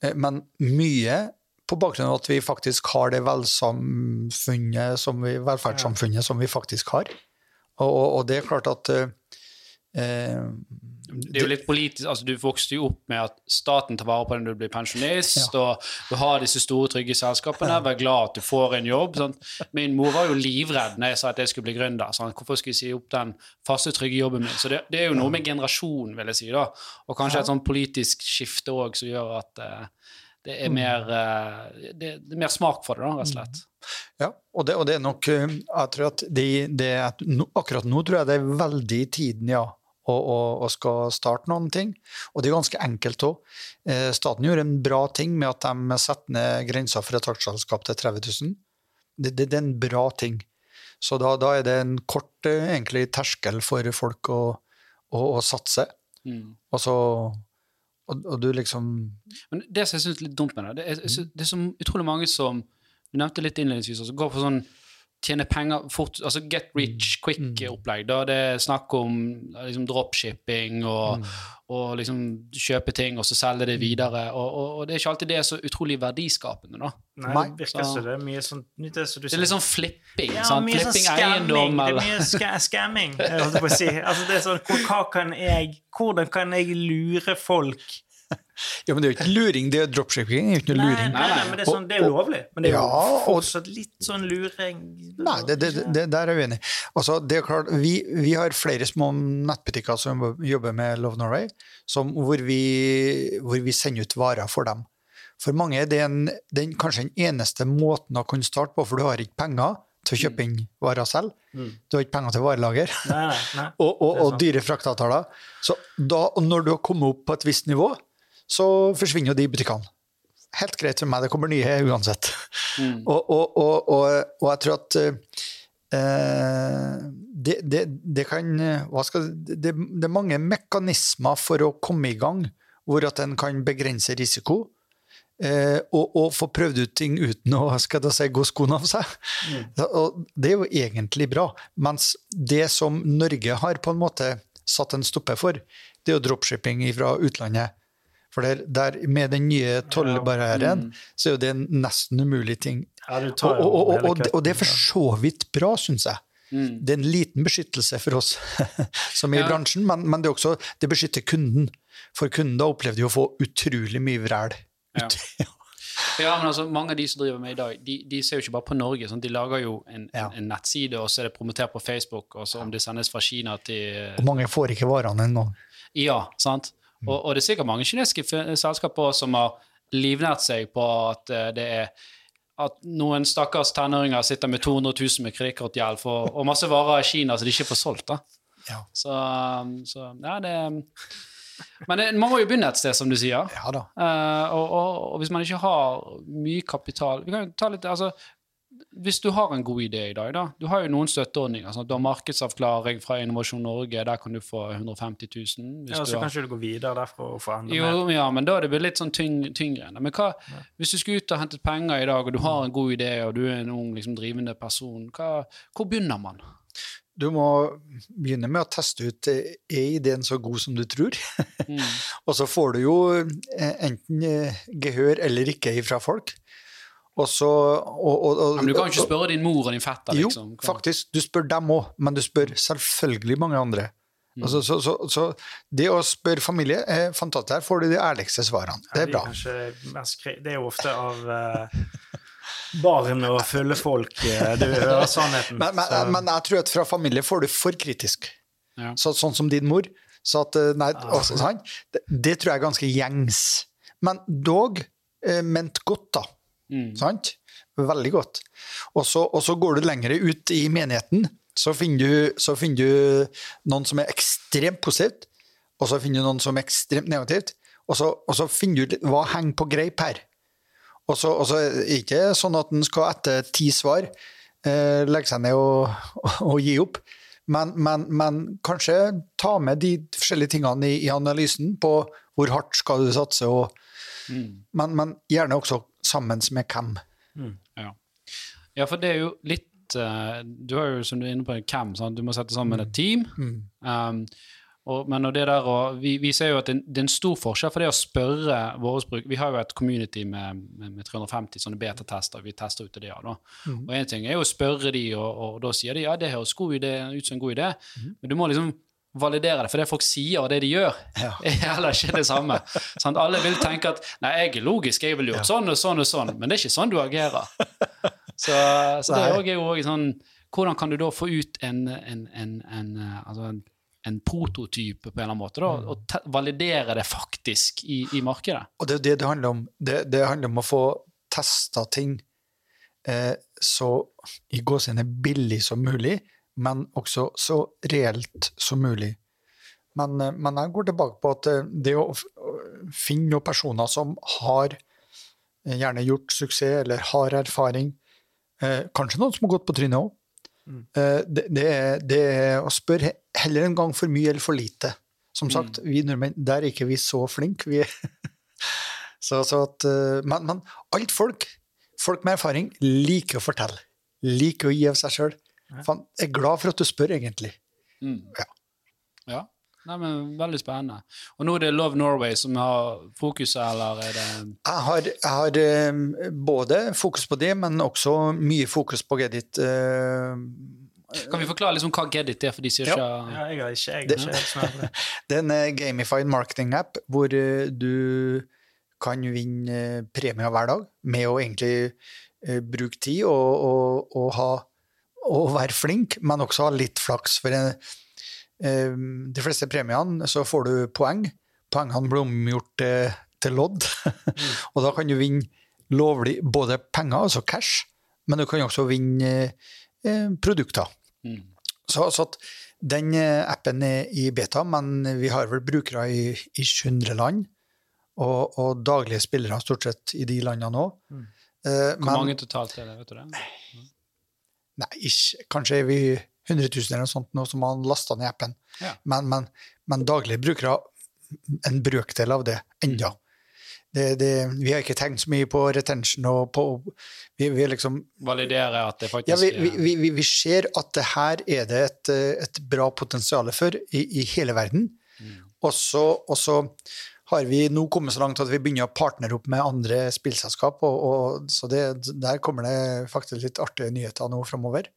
Eh, men mye på bakgrunn av at vi faktisk har det velsamfunnet som vi, velferdssamfunnet som vi faktisk har. Og, og, og det er klart at eh, eh, Det er jo litt politisk, altså Du vokste jo opp med at staten tar vare på deg når du blir pensjonist, og du har disse store, trygge selskapene. Vær glad at du får en jobb. Sant? Min mor var jo livredd når jeg sa at jeg skulle bli gründer. Sant? Hvorfor skulle jeg si opp den faste, trygge jobben min? Så det, det er jo noe med generasjon, vil jeg si. da. Og kanskje et sånn politisk skifte òg som gjør at uh, det er mer eh, det, er mer smak for det, da, rett og slett. Ja, og det, og det er nok eh, Jeg tror at de, det Akkurat nå tror jeg det er veldig i tiden, ja, å, og, og, skal starte noen ting. Og det er ganske enkelt òg. Eh, staten gjør en bra ting med at de setter ned grensa for et aksjeselskap til 30 000. Det, det, det er en bra ting. Så da, da er det en kort eh, egentlig terskel for folk å, å, å satse. Mm. Og så og, og du liksom Men det som jeg syns er litt dumt med det, det er, det er så utrolig mange som Du nevnte litt innledningsvis, altså går på sånn tjene penger fort, altså get rich quick-opplegg. Da det er snakk om liksom dropshipping og, og liksom kjøpe ting og så selge det videre. Og, og, og det er ikke alltid det er så utrolig verdiskapende, da. Nei, det virker Så- det er mye sånn det er, så du Det er litt sånn flipping. ja, sant? mye sånn Flipping scamming. eiendom Det er mye ska scamming. Jeg holdt på å si. Altså, det er sånn, hvor, hva kan jeg, hvordan kan jeg lure folk? [laughs] Ja, men det er jo ikke luring, det er dropshipping. Det er ikke noe Nei, luring. nei, nei, men det er, sånn, det er jo lovlig. Men det er jo Ja, fortsatt litt sånn luring. Nei, det, det, det, der er jeg uenig. Altså, det er klart, vi, vi har flere små nettbutikker som jobber med Love Norway, som, hvor, vi, hvor vi sender ut varer for dem. For mange er det en, den, kanskje den eneste måten å kunne starte på, for du har ikke penger til å kjøpe inn varer selv. Mm. Du har ikke penger til varelager. Nei, nei, [laughs] og, og, og dyre fraktavtaler. Så da, når du har kommet opp på et visst nivå, så forsvinner jo de butikkene. Helt greit for meg, det kommer nye uansett. Mm. Og, og, og, og, jeg tror at eh, det, det, det kan skal, det, det er mange mekanismer for å komme i gang, hvor at en kan begrense risiko. Eh, og, og få prøvd ut ting uten å skal jeg si, gå skoene av seg. Mm. Og det er jo egentlig bra. Mens det som Norge har på en måte satt en stopper for, det er jo dropshipping fra utlandet. For der, der med den nye tollbarrieren, så er jo det en nesten umulig ting. Ja, Og, og, og, det- og det er for så vidt bra, syns jeg. Mm. Det er en liten beskyttelse for oss [laughs] som er i Ja. bransjen, men, men det også det beskytter kunden. For kunden da opplevde jo å få utrolig mye vræl. Ja. [laughs] Ja, men altså, Mange av de som driver med i dag, de, de ser jo ikke bare på Norge. Sånn. De lager jo en, Ja. en, nettside, og så er det promotert på Facebook. og så Om det sendes fra Kina til Og mange får ikke varene engang. Ja, sant? Og, og det er sikkert mange kinesiske selskaper som har livnært seg på at eh, det er at noen stakkars tenåringer sitter med 200 000 med kredittkortgjeld og masse varer i Kina som de ikke får solgt. da. Ja. Så, så ja, det Men det, man må jo begynne et sted, som du sier. ja da. Uh, og, og, og hvis man ikke har mye kapital Vi kan jo ta litt, altså, hvis du har en god idé i dag, da Du har jo noen støtteordninger. Sånn du har markedsavklaring fra Innovasjon Norge, der kan du få 150 000. ja, så kanskje du går videre derfra og får enda jo, mer. Ja, men da er det blitt litt sånn tyng, tyngre. Men hva, ja. hvis du skulle ut og hentet penger i dag, og du har en god idé, og du er en ung liksom, drivende person, hva, hvor begynner man? Du må begynne med å teste ut er ideen så god som du tror. Mm. [laughs] og så får du jo eh, enten eh, gehør eller ikke fra folk. Og så, og, og, og, men du kan jo ikke spørre din mor og din fetter? Liksom. Jo, faktisk. Du spør dem òg, men du spør selvfølgelig mange andre. Mm. Altså, så, så, så, det å spørre familie er fantastisk. Her får du de ærligste svarene. Det er bra. Ja, det er jo ofte av uh, barn og fulle folk uh, du hører sannheten. Men, men, men, jeg tror at fra familie får du for kritisk. Ja. Så, sånn som din mor. Så at, eh, nei, ah. også, sånn, det, det, tror jeg er ganske gjengs. Men dog eh, ment godt, da. Mm. Sant? Veldig godt. Og så, og så, går du lenger ut i menigheten, så finner, du, så finner du noen som er ekstremt positivt, og så finner du noen som er ekstremt negativt, og så, og så finner du hva henger på greip her. Og så, og så er det ikke sånn at en skal etter ti svar eh, legge seg ned og, [laughs] og, gi opp, men, men, men, kanskje ta med de forskjellige tingene i, i analysen på hvor hardt skal du satse, og, mm. men, men, gjerne også sammen med hvem. Mm. Ja. ja. for det er jo litt uh, Du har jo, som du er inne på, hvem. Sant? Du må sette sammen mm. et team. Mm. Um, og, men og det der, og vi, vi, ser jo at det, det, er en stor forskjell for det å spørre våre bruk Vi har jo et community med, med, med 350 sånne beta-tester. Vi tester ut det. Ja, da. Mm. Og en ting er jo å spørre de, og, og, da sier de ja, det høres god idé, ut som en god idé, mm. men du må liksom validere det, for det folk sier og det de gjør, ja. [laughs] er heller ikke det samme. Sånn, alle vil tenke at 'nei, jeg er logisk, jeg ville gjort ja. sånn og sånn og sånn', men det er ikke sånn du agerer. Så, så det er jo òg sånn Hvordan kan du da få ut en, en, en, en altså en prototype på en eller annen måte, da, mm. og validere det faktisk i, i, markedet. Og det er det det handler om. Det, det handler om å få testa ting eh, så i gåsehudene billig som mulig, men også så reelt som mulig. Men, eh, men, jeg går tilbake på at eh, det å finne noen personer som har eh, gjerne gjort suksess eller har erfaring, kanskje noen som har gått på trynet òg, mm. det, det, det, er å spørre heller en gang for mye eller for lite. Som mm. sagt, mm. vi nordmenn, der er ikke vi så flinke. Vi [laughs] så, så at, men, men alt folk, folk med erfaring, liker å fortelle. Liker å gi av seg sjøl. Fan, jeg er glad for at du spør, egentlig. Mm. Ja. ja. Nei, men Veldig spennende. Og nå er det Love Norway som har fokuset, eller er det Jeg har, jeg har um, både fokus på det, men også mye fokus på Gedit. Uh, kan vi forklare liksom hva Gedit er, for de sier ikke ja. jeg har ikke, jeg har ikke det. [laughs] det er en uh, gamified marketing-app hvor uh, du kan vinne premier hver dag med å egentlig bruke tid og, og, og ha å være flink, men også ha litt flaks. For en, eh, de fleste premiene så får du poeng. Poengene blir omgjort til, til lodd, mm. [laughs] og da kan du vinne lovlig både penger, altså cash, men du kan også vinne eh, produkter. Mm. Så, så den eh, appen er i beta, men vi har vel brukere i, i 100 land. Og, og, daglige spillere stort sett i de landene òg. Mm. Eh, Hvor mange totalt er det? vet du det? Mm. Nei, ikke. kanskje er vi 100 000 eller noe sånt nå som har lasta ned appen. Ja. Men, men, men, daglige brukere en brøkdel av det enda. Mm. Det, det, vi har ikke tenkt så mye på retention og på Vi, vi liksom Validere at det faktisk Ja, vi, vi, vi, vi ser at det her er det et, et bra potensial for i, i hele verden. Mm. Og så har vi nå kommet så langt at vi begynner å partnere opp med andre spillselskap. Og, og, så det, der kommer det faktisk litt artige nyheter nå framover.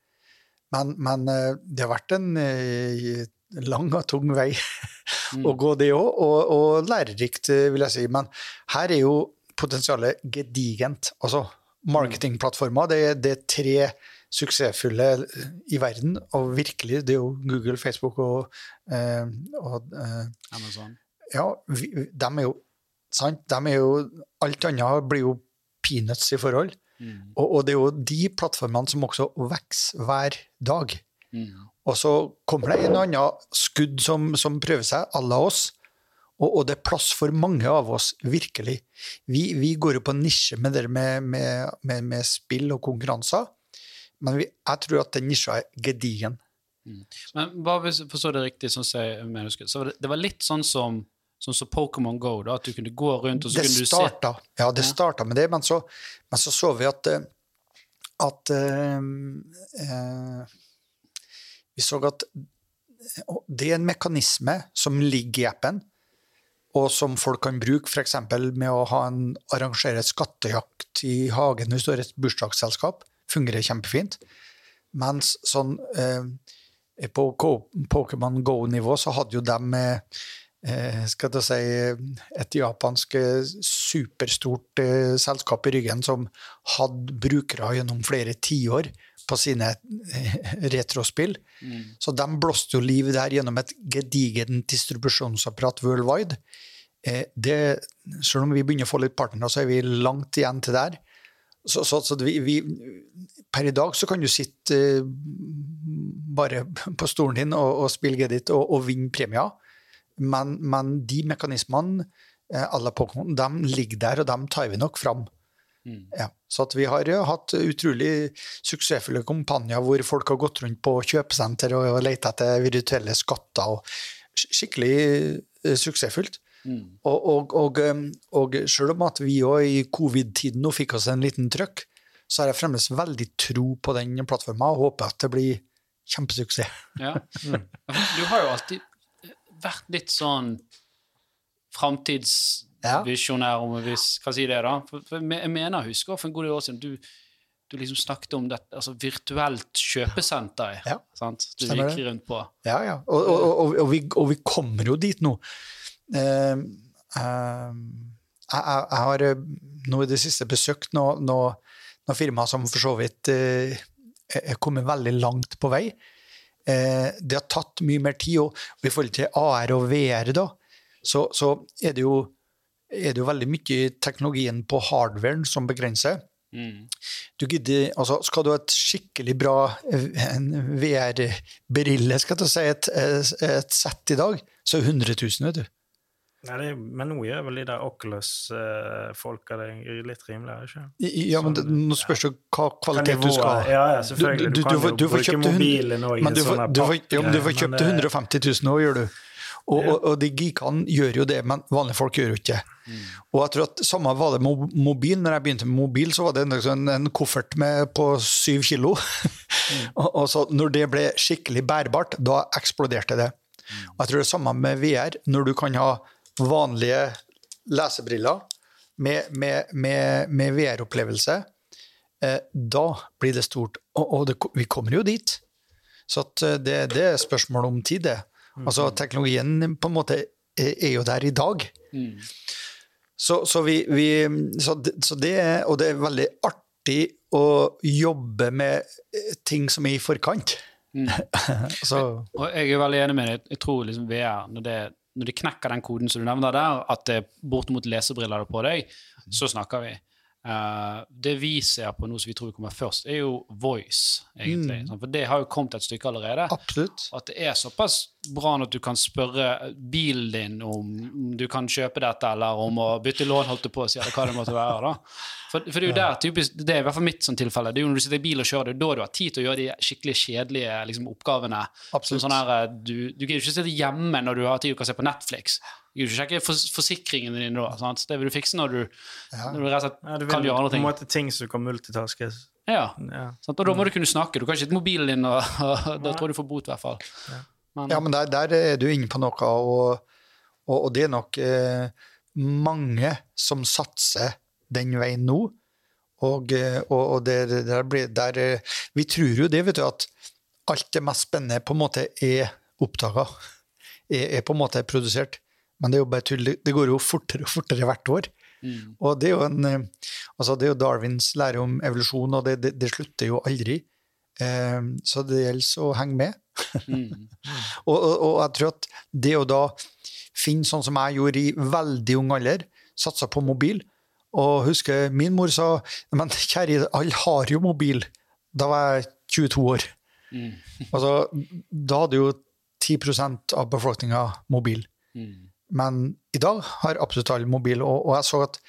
Men, men, eh, det har vært en eh, lang og tung vei [laughs] mm. å gå, det òg, og, og, lærerikt, eh, vil jeg si. Men her er jo potensialet gedigent. Altså, marketingplattformer, det, det er tre suksessfulle i verden, og virkelig, det er jo Google, Facebook og, og Amazon ja, vi, de er jo sant? De er jo Alt annet blir jo peanuts i forhold. Mm. Og, og, det er jo de plattformene som også vokser hver dag. Mm. Og så kommer det en og annen skudd som, som prøver seg, à la oss. Og, og, det er plass for mange av oss, virkelig. Vi, vi går jo på nisje med det med, med, med, med spill og konkurranser. Men vi, jeg tror at den nisja er gedigen. Men bare hvis jeg forstår det riktig, sånn som jeg mener, husker, så var det, det var litt sånn som, sånn som Pokémon Go, da, at du kunne gå rundt og så Det kunne du se ja, det Ja. starta med det, men så, men så så vi at, eh, at uh, uh, Vi så at det er en mekanisme som ligger i appen, og som folk kan bruke f.eks. med å ha en, arrangere skattejakt i hagen hvis du har et bursdagsselskap. Fungerer kjempefint. Mens sånn eh, på Pokémon Go-nivå så hadde jo de eh, skal jeg si, et japansk eh, superstort eh, selskap i ryggen som hadde brukere gjennom flere tiår på sine eh, retrospill. Mm. Så de blåste jo liv der gjennom et gedigent distribusjonsapparat worldwide. Eh, det, selv om vi begynner å få litt partnere, så er vi langt igjen til der. Så, så, så vi, vi, per i dag så kan du sitte eh, bare på stolen din og, og spille Gedit og, og vinne premier. Men, men de mekanismene eh, la Pokémon, de ligger der, og de tar vi nok fram. Mm. Ja, så at vi har jo hatt utrolig suksessfulle kampanjer hvor folk har gått rundt på kjøpesenter og, og leita etter virtuelle skatter. Skikkelig eh, suksessfullt. Mm. Og, og, og, og selv om at vi òg i covid-tiden nå fikk oss en liten trøkk, så har jeg fremdeles veldig tro på den plattforma og håper at det blir kjempesuksess. Ja. [laughs] Du har jo alltid vært litt sånn framtidsvisjonær, om vi kan si det, da. For, jeg mener, jeg husker for en god del år siden du, du liksom snakket om det, altså virtuelt kjøpesenter. Ja, sant? Du stemmer gikk rundt på. Ja, ja. Og, og, og, og, vi, vi kommer jo dit nå. Uh, uh, jeg, jeg, jeg har eh, nå i det siste besøkt noen noe, noe firmaer som for så vidt uh, er kommet veldig langt på vei. Eh, det har tatt mye mer tid, og, i forhold til AR og VR, da, så, så er, det jo, er det jo veldig mye teknologien på hardwaren som begrenser. Mm. Du gidder, altså skal du ha et skikkelig bra eh, VR-brille, skal jeg si, et, et sett i dag, så er det 100 000, vet du. Nei, det, men nå gjør vel de der Oculus-folka det litt rimeligere, ikke Ja, men det, nå spørs det hva kvalitet du skal ha. Ja, ja, selvfølgelig. Du- du- Du, du kan jo bruke mobilen òg i du en får, sånn du får, ja, men du får kjøpt det- 150 000 nå, gjør du. Og, og, og de geekene gjør jo det, men vanlige folk gjør jo ikke det. Og jeg tror at Samme var det med mobil. Når jeg begynte med mobil, så var det en, en, en koffert med, på syv kilo. [laughs] og, og så når det ble skikkelig bærbart, da eksploderte det. Og jeg tror det er samme med VR. Når du kan ha vanlige lesebriller med, med, med, med VR-opplevelse, eh, da blir det stort. Og, og det, vi kommer jo dit. Så eh, det, det er spørsmål om tid, det. Altså teknologien på en måte er, er jo der i dag. Mm. Så, så, vi, vi, så, så det er Og det er veldig artig å jobbe med eh, ting som er i forkant. Mm. [laughs] så, Og jeg er veldig enig med deg. Jeg tror liksom VR, når det, når de knekker den koden som du nevner der, at det er bortimot lesebriller på deg, så snakker vi. Uh, det vi ser på nå som vi tror kommer først, er jo voice, egentlig. Mm. For det har jo kommet et stykke allerede. absolutt. At det er såpass bra at du kan spørre bilen din om du kan kjøpe dette, eller om å bytte lån, holdt du på å si, eller hva det måtte være. da. For, for det er jo der typisk, det er i hvert fall mitt sånn tilfelle. Det er jo når du sitter i bil og kjører, det er da du har tid til å gjøre de skikkelig kjedelige liksom, oppgavene. Absolutt. sånn her, eh, du, du gidder ikke sitte hjemme når du har tid du kan se på Netflix. Du gidder ikke sjekke fors forsikringen din da. Sant? Det vil du fikse når du, Ja. når du rett og slett Ja, du kan gjøre på andre en ting. måte ting som kan multitaskes. Ja, Ja. sant? Og da må du kunne snakke. Du kan ikke sitte mobilen din, og, [laughs] og da tror jeg du får bot, i hvert fall. Men, Ja, men der, der er du inne på noe, og, og, og det er nok eh, mange som satser den veien nå. Og, eh, og, der, der blir, der, eh, vi tror jo det, vet du, at alt det mest spennende på en måte er oppdaga. Er, er på en måte produsert. Men det er jo bare tull. Det- Det går jo fortere og fortere hvert år. mm, Og det er jo, en, eh, altså det er jo Darwins lære om evolusjon, og det, det, det slutter jo aldri. Eh, så det gjelder å henge med. mm, [laughs] Og, og, og jeg tror at det å da finne sånn som jeg gjorde i veldig ung alder, satsa på mobil Og husker min mor sa men kjære, alle har jo mobil. Da var jeg 22 år. mm, [laughs] Altså, da hadde jo 10% av befolkninga mobil. mm. Men i dag har absolutt alle mobil, og, og jeg så at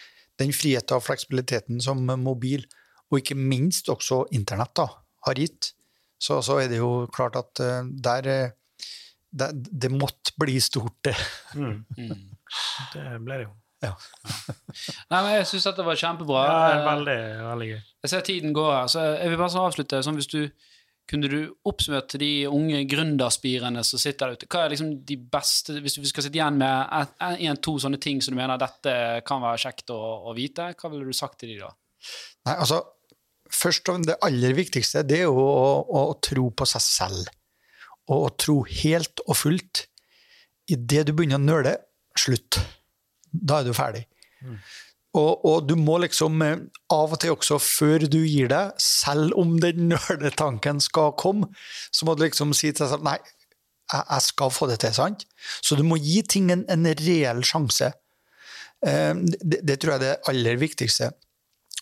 den friheten og fleksibiliteten som mobil, og ikke minst også internett, da, har gitt, så, så er det jo klart at uh, der det, det måtte bli stort, det. Mm. Det ble det jo. Ja. [laughs] Nei, men Jeg syns dette var kjempebra. Ja, veldig, veldig gøy. Jeg ser tiden går her, så jeg vil bare så avslutte. Sånn hvis du kunne du oppsummert til de unge gründerspirene som sitter der ute, hva er liksom de beste Hvis du skal sitte igjen med en-to sånne ting som du mener dette kan være kjekt å, å vite, hva ville du sagt til de da? Nei, altså, først og Det aller viktigste det er jo å, å, å tro på seg selv. Og å tro helt og fullt. Idet du begynner å nøle, slutt. Da er du ferdig. Mm. Og, og, du må liksom eh, av og til også, før du gir deg, selv om den [laughs] nøletanken skal komme, så må du liksom si til deg selv nei, jeg, skal få det til, sant? Så du må gi ting en, en reell sjanse. Eh, det, det, tror jeg er det aller viktigste.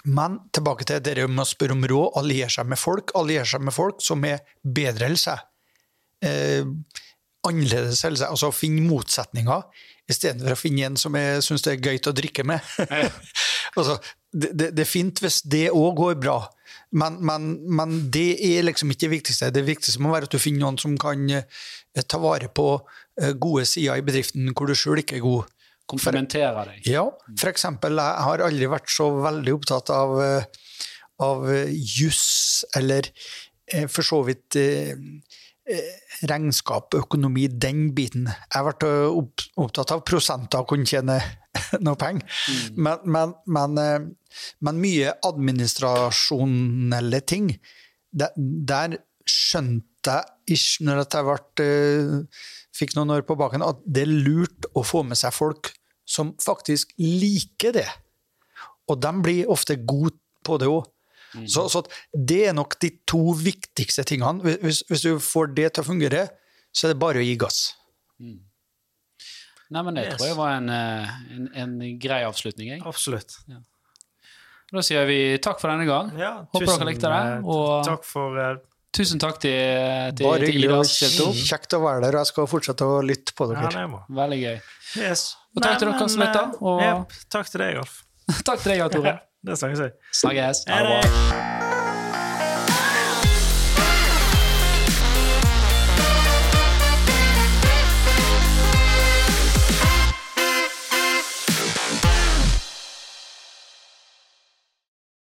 Men tilbake til det med å spørre om råd, alliere seg med folk. Alliere seg med folk som er bedre enn seg. Eh, annerledes enn seg. Altså finne motsetninger istedenfor å finne en som jeg syns det er gøy å drikke med. [laughs] altså, det, det, det, er fint hvis det òg går bra, men, men, men, det er liksom ikke det viktigste. Det viktigste må være at du finner noen som kan uh, ta vare på uh, gode sider i bedriften hvor du sjøl ikke er god. Komplementere deg. Ja, for eksempel, jeg har aldri vært så veldig opptatt av, uh, av juss, eller for så vidt Eh, regnskap, økonomi, den biten. Jeg har vært eh, opptatt av prosenter og kunne tjene [laughs] noe penger. Mm. Men, men, men, eh, men, mye administrasjonelle ting, der, der skjønte jeg ikke når jeg ble, fikk noen år på baken, at det er lurt å få med seg folk som faktisk liker det. Og de blir ofte gode på det òg. Mm. Så, så, det er nok de to viktigste tingene. Hvis, hvis, du får det til å fungere, så er det bare å gi gass. Mm. Nei, men Det yes. tror jeg var en, eh, en, en grei avslutning. Jeg. Absolutt. Ja. Da sier vi takk for denne gang. Ja, Håper tusen, dere likte det. Eh, og takk for uh, Tusen takk til, til, Bare til Ida. Kjekt å være der, og jeg skal fortsette å lytte på dere. Ja, Veldig gøy. Yes. Og takk Nei, til dere som lytta. Og... Yep. takk til deg, Alf. [laughs] takk til deg, Tore. Det snakkes vi. Snakkes. Ha det bra.